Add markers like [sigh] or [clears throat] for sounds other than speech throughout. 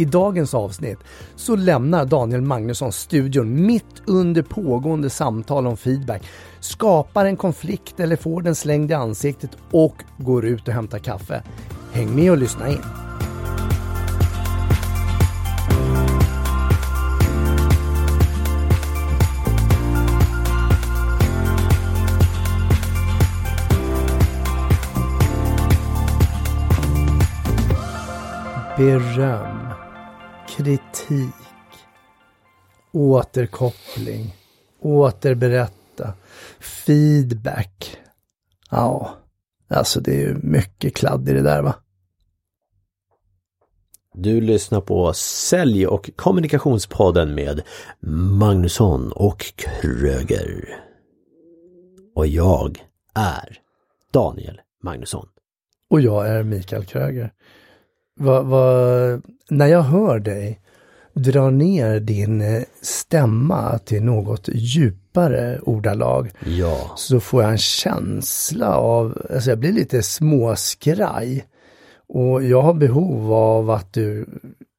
I dagens avsnitt så lämnar Daniel Magnusson studion mitt under pågående samtal om feedback, skapar en konflikt eller får den slängd i ansiktet och går ut och hämtar kaffe. Häng med och lyssna in. Beröm, kritik, återkoppling, återberätta, feedback. Ja, alltså det är ju mycket kladd i det där va. Du lyssnar på Sälj och kommunikationspodden med Magnusson och Kröger. Och jag är Daniel Magnusson. Och jag är Mikael Kröger. Va, va, när jag hör dig dra ner din eh, stämma till något djupare ordalag Ja, så får jag en känsla av, alltså jag blir lite småskraj. Och jag har behov av att du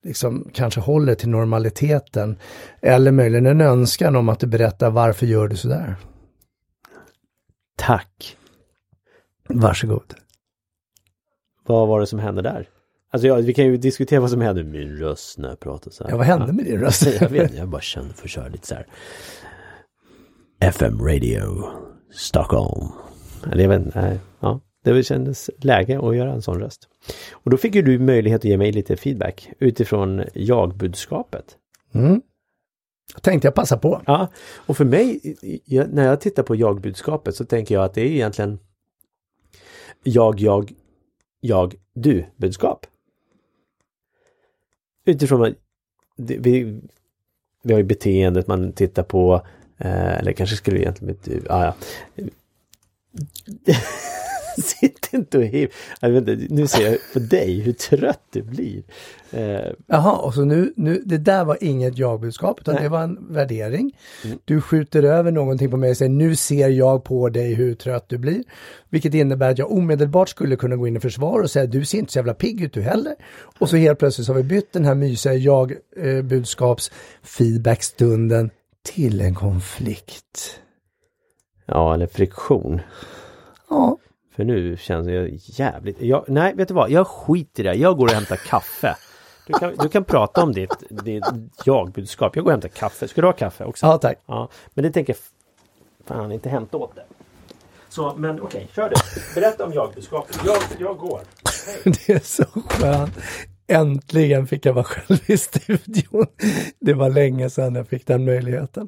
liksom kanske håller till normaliteten. Eller möjligen en önskan om att du berättar varför gör du sådär. tack. Varsågod. Vad var det som hände där? Alltså ja, vi kan ju diskutera vad som hände med min röst när jag pratar så här. Ja, vad hände med din röst? [laughs] Jag vet jag bara kände för att köra lite så här. FM Radio Stockholm. Eller jag vet inte, ja. Det kändes läge att göra en sån röst. Och då fick ju du möjlighet att ge mig lite feedback utifrån jag-budskapet. Mm. Tänkte jag passa på. Ja, och för mig, när jag tittar på jag-budskapet så tänker jag att det är egentligen jag, jag, jag, du-budskap. Utifrån att vi, vi har ju beteendet man tittar på, eh, eller kanske skulle egentligen bli ah, ja. [laughs] [laughs] Inte och hiv. Jag vet inte, nu ser jag på dig hur trött du blir. Eh, Jaha, och så nu, nu, det där var inget jag-budskap utan Nej. det var en värdering. Du skjuter över någonting på mig och säger nu ser jag på dig hur trött du blir. Vilket innebär att jag omedelbart skulle kunna gå in i försvar och säga du ser inte så jävla pigg ut du heller. Och så helt plötsligt så har vi bytt den här mysiga jag-budskaps feedbackstunden till en konflikt. ja, eller friktion. Ja, För nu känns jag jävligt... Jag, nej, vet du vad? Jag skiter i det. Jag går och hämtar kaffe. Du kan, du kan prata om ditt, ditt jag-budskap. Jag går och hämtar kaffe. Ska du ha kaffe också? ja tack. Ja, men det tänker jag fan inte hämta åt det. Så, men okej, kör du. Berätta om jag-budskapet. Jag, jag går. [laughs] Det är så skönt. Äntligen fick jag vara själv i studion. Det var länge sedan jag fick den möjligheten.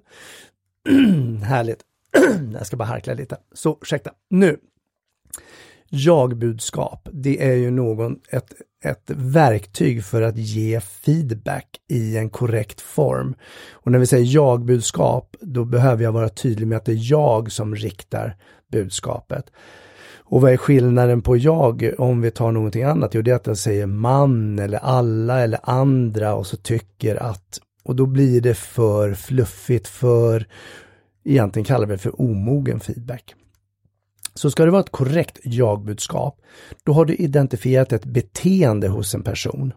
[clears throat] Härligt. [clears throat] jag ska bara harkla lite. Så, ursäkta. Nu. Jag-budskap, det är ju någon, ett, ett verktyg för att ge feedback i en korrekt form. Och när vi säger jag-budskap, då behöver jag vara tydlig med att det är jag som riktar budskapet. Och vad är skillnaden på jag om vi tar någonting annat? Jo, det är att jag säger man eller alla eller andra och så tycker att och då blir det för fluffigt, för egentligen kallar vi det för omogen feedback. Så ska det vara ett korrekt jagbudskap, då har du identifierat ett beteende hos en person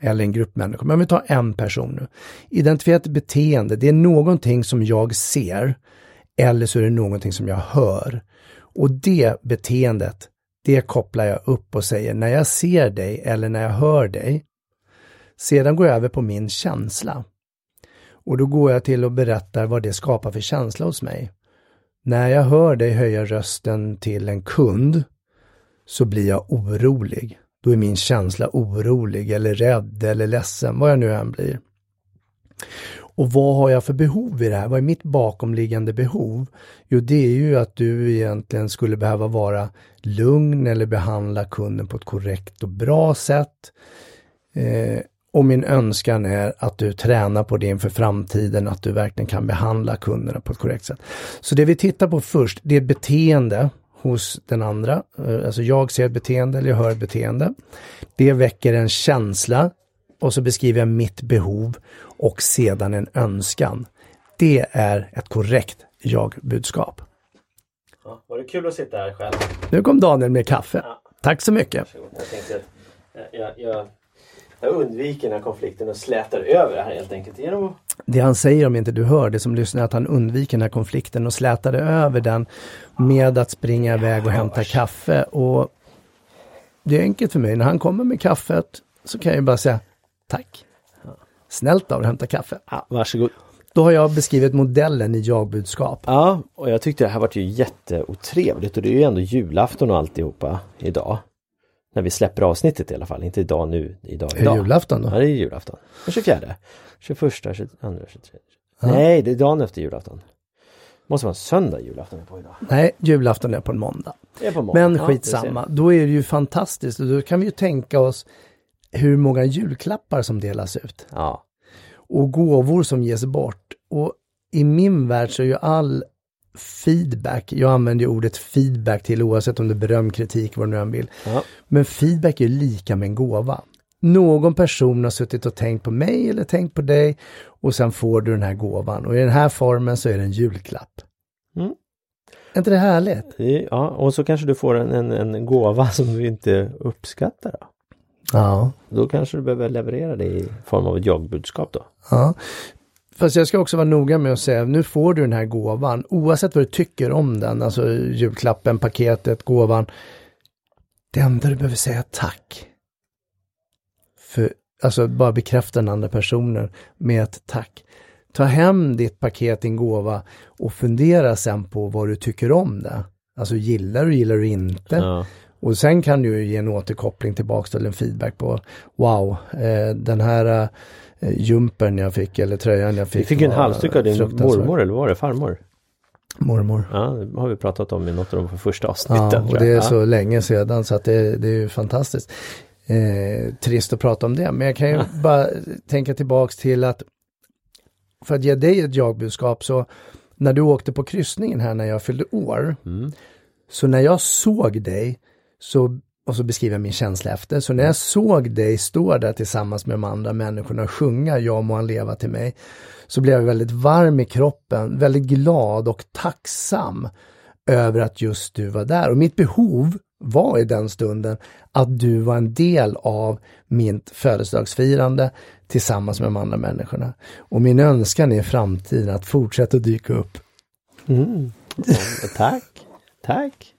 eller en grupp människor. Men om vi tar en person nu. Identifierat beteende, det är någonting som jag ser eller så är det någonting som jag hör. Och det beteendet, det kopplar jag upp och säger när jag ser dig eller när jag hör dig. Sedan går jag över på min känsla. Och då går jag till och berättar vad det skapar för känsla hos mig. När jag hör dig höja rösten till en kund så blir jag orolig. Då är min känsla orolig eller rädd eller ledsen, vad jag nu än blir. Och vad har jag för behov i det här? Vad är mitt bakomliggande behov? Jo, det är ju att du egentligen skulle behöva vara lugn eller behandla kunden på ett korrekt och bra sätt. Eh, och min önskan är att du tränar på det inför framtiden, att du verkligen kan behandla kunderna på ett korrekt sätt. Så det vi tittar på först, det är beteende hos den andra. Eh, Alltså jag ser ett beteende eller jag hör ett beteende. Det väcker en känsla och så beskriver jag mitt behov och sedan en önskan. Det är ett korrekt jag-budskap. Ja, var det kul att sitta här själv? Nu kom Daniel med kaffe. Ja. Tack så mycket. Jag tänkte att jag, jag, jag undviker den här konflikten och slätar över det här helt enkelt genom att Det han säger om inte du hör det som lyssnar att han undviker den här konflikten och slätade över den med att springa iväg och hämta kaffe. Och det är enkelt för mig. När han kommer med kaffet så kan jag bara säga tack. Snällt av dig att hämta kaffe. Ja, varsågod. Då har jag beskrivit modellen i jag-budskap. Ja, och jag tyckte det här vart ju jätteotrevligt och det är ju ändå julafton och alltihopa idag. När vi släpper avsnittet i alla fall, inte idag nu, idag Är idag. det julafton Ja, då? det är julafton. Den 24, 21, 22, 23. Nej, det är dagen efter julafton. Måste vara en söndag julafton är på idag. Nej, julafton är på en måndag. Det är på måndag. Men Ja, skitsamma, då är det ju fantastiskt och då kan vi ju tänka oss hur många julklappar som delas ut. Ja. och gåvor som ges bort. Och i min värld så är ju all feedback, jag använder ju ordet feedback till oavsett om det är beröm, kritik, vad du nu än vill. ja. Men feedback är lika med en gåva. Någon person har suttit och tänkt på mig eller tänkt på dig och sen får du den här gåvan och i den här formen så är det en julklapp. Mm. Är inte det härligt? Ja, och så kanske du får en, en, en gåva som du inte uppskattar. Då. Ja. då kanske du behöver leverera det i form av ett jagbudskap då. Ja. Fast jag ska också vara noga med att säga, nu får du den här gåvan, oavsett vad du tycker om den, alltså julklappen, paketet, gåvan. Det enda du behöver säga tack. För, alltså bara bekräfta den andra personen med ett tack. Ta hem ditt paket, din gåva och fundera sen på vad du tycker om det. Alltså gillar du, gillar du inte? Ja. Och sen kan du ge en återkoppling tillbaks till en feedback på Wow, eh, den här eh, jumpern jag fick eller tröjan jag fick. Vi fick en halsduk av din mormor eller var det farmor? Mormor. Ja, det har vi pratat om i något av de första avsnitten. Ja, och det är så länge sedan så att det, det är ju fantastiskt. Eh, trist att prata om det, men jag kan ju bara tänka tillbaks till att för att ge dig ett jagbudskap så när du åkte på kryssningen här när jag fyllde år Mm. Så när jag såg dig, så, och så beskriver jag min känsla efter, så när jag såg dig stå där tillsammans med de andra människorna och sjunga Jag må han leva till mig, så blev jag väldigt varm i kroppen, väldigt glad och tacksam över att just du var där. Och mitt behov var i den stunden att du var en del av mitt födelsedagsfirande tillsammans med de andra människorna. Och min önskan är i framtiden att fortsätta dyka upp Mm. [laughs] Tack, tack.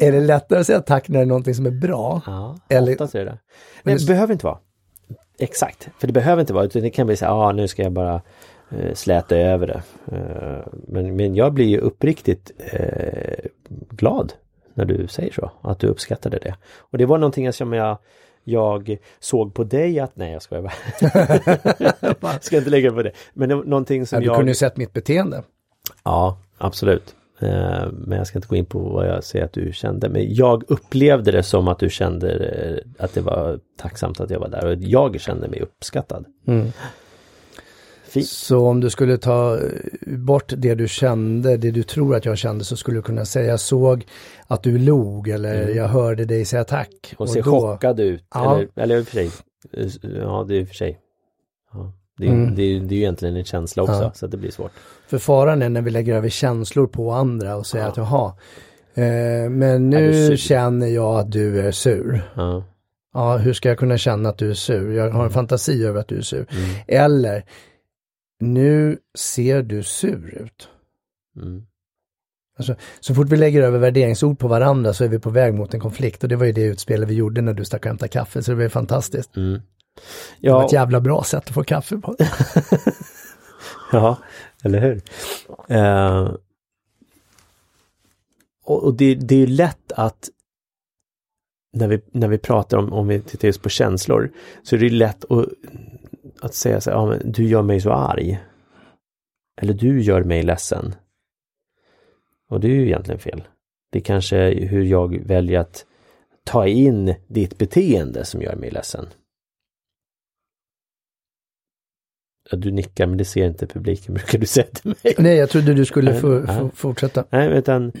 Är det lättare att säga tack när det är någonting som är bra? ja, eller- oftast är det Nej, det- behöver inte vara. Exakt, för det behöver inte vara utan det kan bli så här, ah, nu ska jag bara eh, släta över det. Eh, men, men jag blir ju uppriktigt eh, glad när du säger så, att du uppskattade det. Och det var någonting som jag jag såg på dig att, nej jag skojar bara. [laughs] ska inte lägga på det. Men någonting som Ja, du jag... kunde ju sett mitt beteende. Ja, absolut. Eh, Men jag ska inte gå in på vad jag ser att du kände. Men jag upplevde det som att du kände eh, att det var tacksamt att jag var där och jag kände mig uppskattad. Mm. Fint. Så om du skulle ta eh, bort det du kände, det du tror att jag kände, så skulle du kunna säga jag såg att du log eller jag hörde dig säga tack. Och se då- chockad ut. Ja. Eller, eller i och för sig. Ja, det är i och för sig. Ja. Det, är, Mm. det, är, det är ju egentligen en känsla också, Ja. så att det blir svårt. För faran är när vi lägger över känslor på andra och säger Ja. att jaha, eh, men nu känner jag att du är sur. Ja. Ja, hur ska jag kunna känna att du är sur? Jag har en fantasi över att du är sur. Mm. Eller, nu ser du sur ut. Mm. Alltså, så fort vi lägger över värderingsord på varandra så är vi på väg mot en konflikt och det var ju det utspelet vi gjorde när du stack och hämtade kaffe så det var ju fantastiskt. Mm. Det var Ja, ett jävla bra sätt att få kaffe på. [laughs] Ja, eller hur? Eh, och det, det är ju lätt att när vi, när vi pratar om, om vi tittar just på känslor, så är det lätt att, att säga så här, ja, men du gör mig så arg. Eller du gör mig ledsen. Och det är ju egentligen fel. Det är kanske hur jag väljer att ta in ditt beteende som gör mig ledsen. Ja, du nickar men det ser inte publiken [laughs] brukar du säga till mig. Nej, jag trodde du skulle få, få fortsätta. Nej, utan,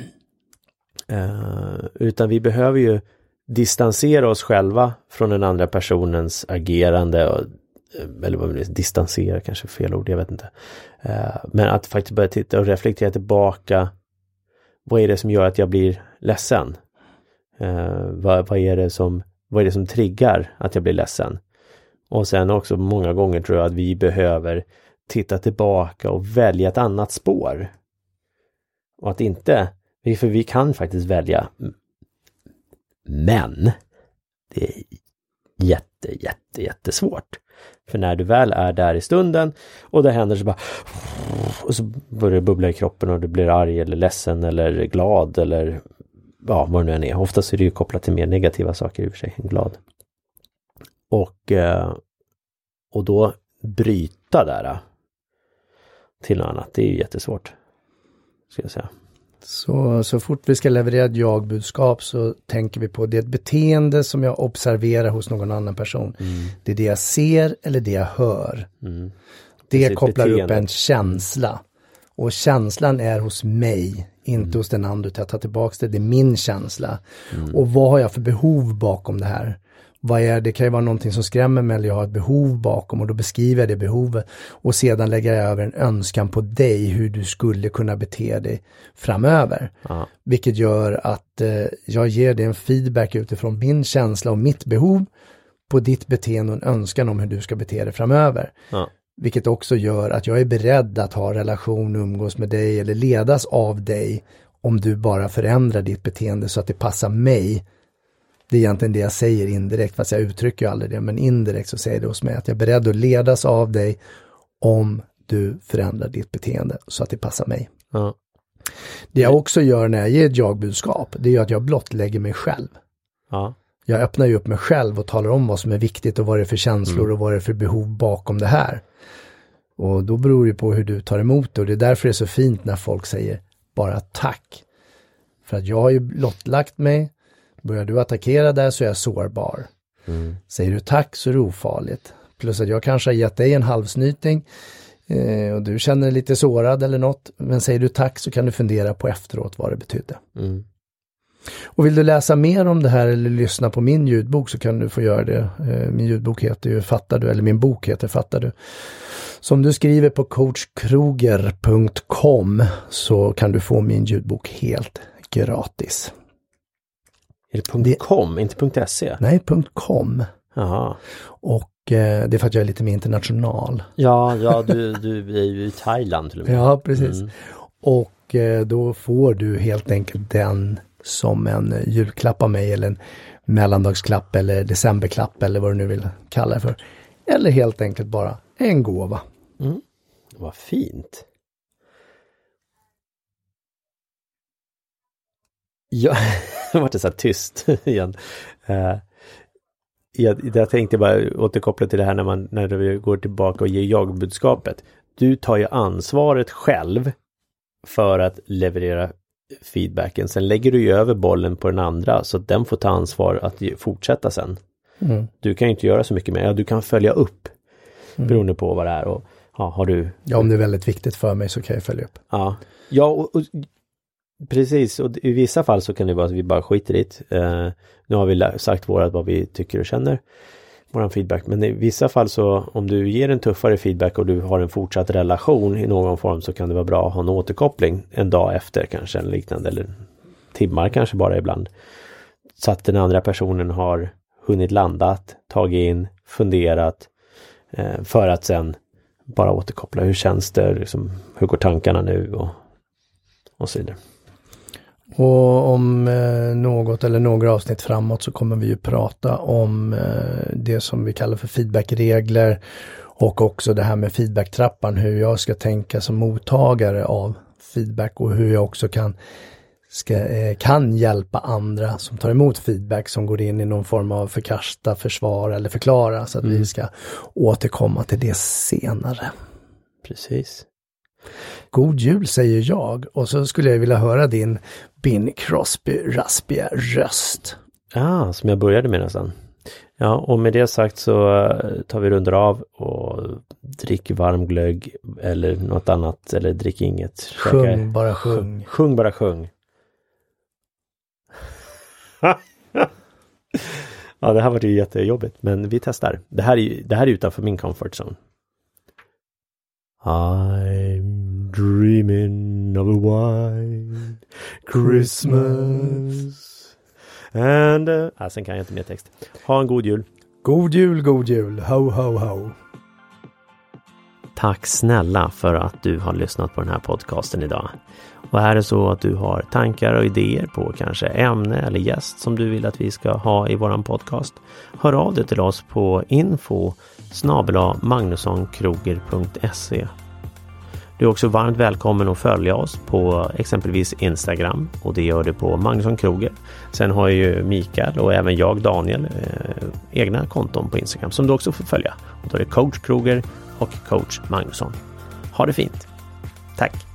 eh, utan vi behöver ju distansera oss själva från den andra personens agerande. Och, eh, eller vad det distansera kanske fel ord, jag vet inte. Eh, men att faktiskt börja titta och reflektera tillbaka. Vad är det som gör att jag blir ledsen? Vad, vad, är det som, vad är det som triggar att jag blir ledsen? Och sen också många gånger tror jag att vi behöver titta tillbaka och välja ett annat spår. Och att inte, för vi kan faktiskt välja. Men det är jätte, jätte, jättesvårt. För när du väl är där i stunden och det händer så bara och så börjar det bubbla i kroppen och du blir arg eller ledsen eller glad eller ja, vad det nu än är. Oftast är det ju kopplat till mer negativa saker i och för sig än glad. Och, eh, och då bryta där eh, till något annat, det är ju jättesvårt. Ska jag säga. Så, så fort vi ska leverera ett jag-budskap så tänker vi på det är ett beteende som jag observerar hos någon annan person. Mm. Det är det jag ser eller det jag hör. Mm. Det Precis, kopplar upp beteendet. en känsla. Och känslan är hos mig, inte Mm. hos den andra. utan Jag tar tillbaka det, det är min känsla. Mm. Och vad har jag för behov bakom det här? Vad är det? kan ju vara någonting som skrämmer mig eller jag har ett behov bakom och då beskriver jag det behovet. Och sedan lägger jag över en önskan på dig hur du skulle kunna bete dig framöver. Ja. Vilket gör att eh, jag ger dig en feedback utifrån min känsla och mitt behov på ditt beteende och en önskan om hur du ska bete dig framöver. Ja. Vilket också gör att jag är beredd att ha relation, umgås med dig eller ledas av dig om du bara förändrar ditt beteende så att det passar mig. Det är egentligen det jag säger indirekt, fast jag uttrycker ju aldrig det, men indirekt så säger det hos mig att jag är beredd att ledas av dig om du förändrar ditt beteende så att det passar mig. Ja. Det jag också gör när jag ger ett jag-budskap, det är att jag blottlägger mig själv. Ja. Jag öppnar ju upp mig själv och talar om vad som är viktigt och vad det är för känslor och vad det är för behov bakom det här. Och då beror det på hur du tar emot det och det är därför det är så fint när folk säger bara tack. För att jag har ju blottlagt mig, börjar du attackera där så är jag sårbar. Mm. Säger du tack så är det ofarligt. Plus att jag kanske har gett dig en halvsnyting eh, och du känner dig lite sårad eller något. Men säger du tack så kan du fundera på efteråt vad det betydde. Mm. Och vill du läsa mer om det här eller lyssna på min ljudbok så kan du få göra det. Eh, Min ljudbok heter ju Fattar du, eller min bok heter Fattar du. Som du skriver på coachkroger.com så kan du få min ljudbok helt gratis. Är det Det- .com, inte .se? Nej, .com. Jaha. Och eh, det är för att jag är lite mer international. Ja, ja du, du är ju i Thailand till och med. Ja, precis. Mm. Och eh, då får du helt enkelt den som en julklapp av mig eller en mellandagsklapp eller decemberklapp eller vad du nu vill kalla det för. Eller helt enkelt bara en gåva. Vad fint. Ja, det vart det så här tyst [laughs] igen. Eh, jag, jag tänkte bara återkoppla till det här när man när vi går tillbaka och ger jag-budskapet. Du tar ju ansvaret själv för att leverera feedbacken. Sen lägger du ju över bollen på den andra så att den får ta ansvar att fortsätta sen. Mm. Du kan ju inte göra så mycket mer. Ja, du kan följa upp beroende på vad det är och ja, har du Ja, om det är väldigt viktigt för mig så kan jag följa upp. Ja, ja och, och, precis. Och i vissa fall så kan det vara att vi bara skiter i det. Eh, nu har vi sagt vårat vad vi tycker och känner. Våran feedback. Men i vissa fall så om du ger en tuffare feedback och du har en fortsatt relation i någon form så kan det vara bra att ha en återkoppling en dag efter kanske eller liknande. Eller timmar kanske bara ibland. Så att den andra personen har hunnit landat, tagit in, funderat. Eh, för att sen bara återkoppla. Hur känns det? Liksom, hur går tankarna nu? Och, och så vidare. Och om eh, något eller några avsnitt framåt så kommer vi ju prata om eh, det som vi kallar för feedbackregler och också det här med feedbacktrappan, hur jag ska tänka som mottagare av feedback och hur jag också kan, ska, eh, kan hjälpa andra som tar emot feedback som går in i någon form av förkasta, försvara eller förklara så att vi ska återkomma till det senare. Precis. God jul säger jag och så skulle jag vilja höra din Bing Crosby raspiga röst. Ah, som jag började med nästan. Ja, och med det sagt så eh, tar vi runder av och drick varm glögg eller något annat eller drick inget. Sjung, Käka- bara sjung. Sjung bara sjung. [laughs] ja, det här var ju jättejobbigt, men vi testar. Det här är, det här är utanför min comfort zone. I'm dreaming of a white Christmas And... Uh, ah, sen kan jag inte mer text. Ha en god jul. God jul, god jul. Ho, ho, ho. Tack snälla för att du har lyssnat på den här podcasten idag. Och är det så att du har tankar och idéer på kanske ämne eller gäst som du vill att vi ska ha i våran podcast. Hör av dig till oss på info magnussonkroger.se du är också varmt välkommen att följa oss på exempelvis Instagram och det gör du på Magnusson Kroger. Sen har ju Mikael och även jag, Daniel, eh, egna konton på Instagram som du också får följa. Och då är det coach Kroger och coach Magnusson. Ha det fint! Tack!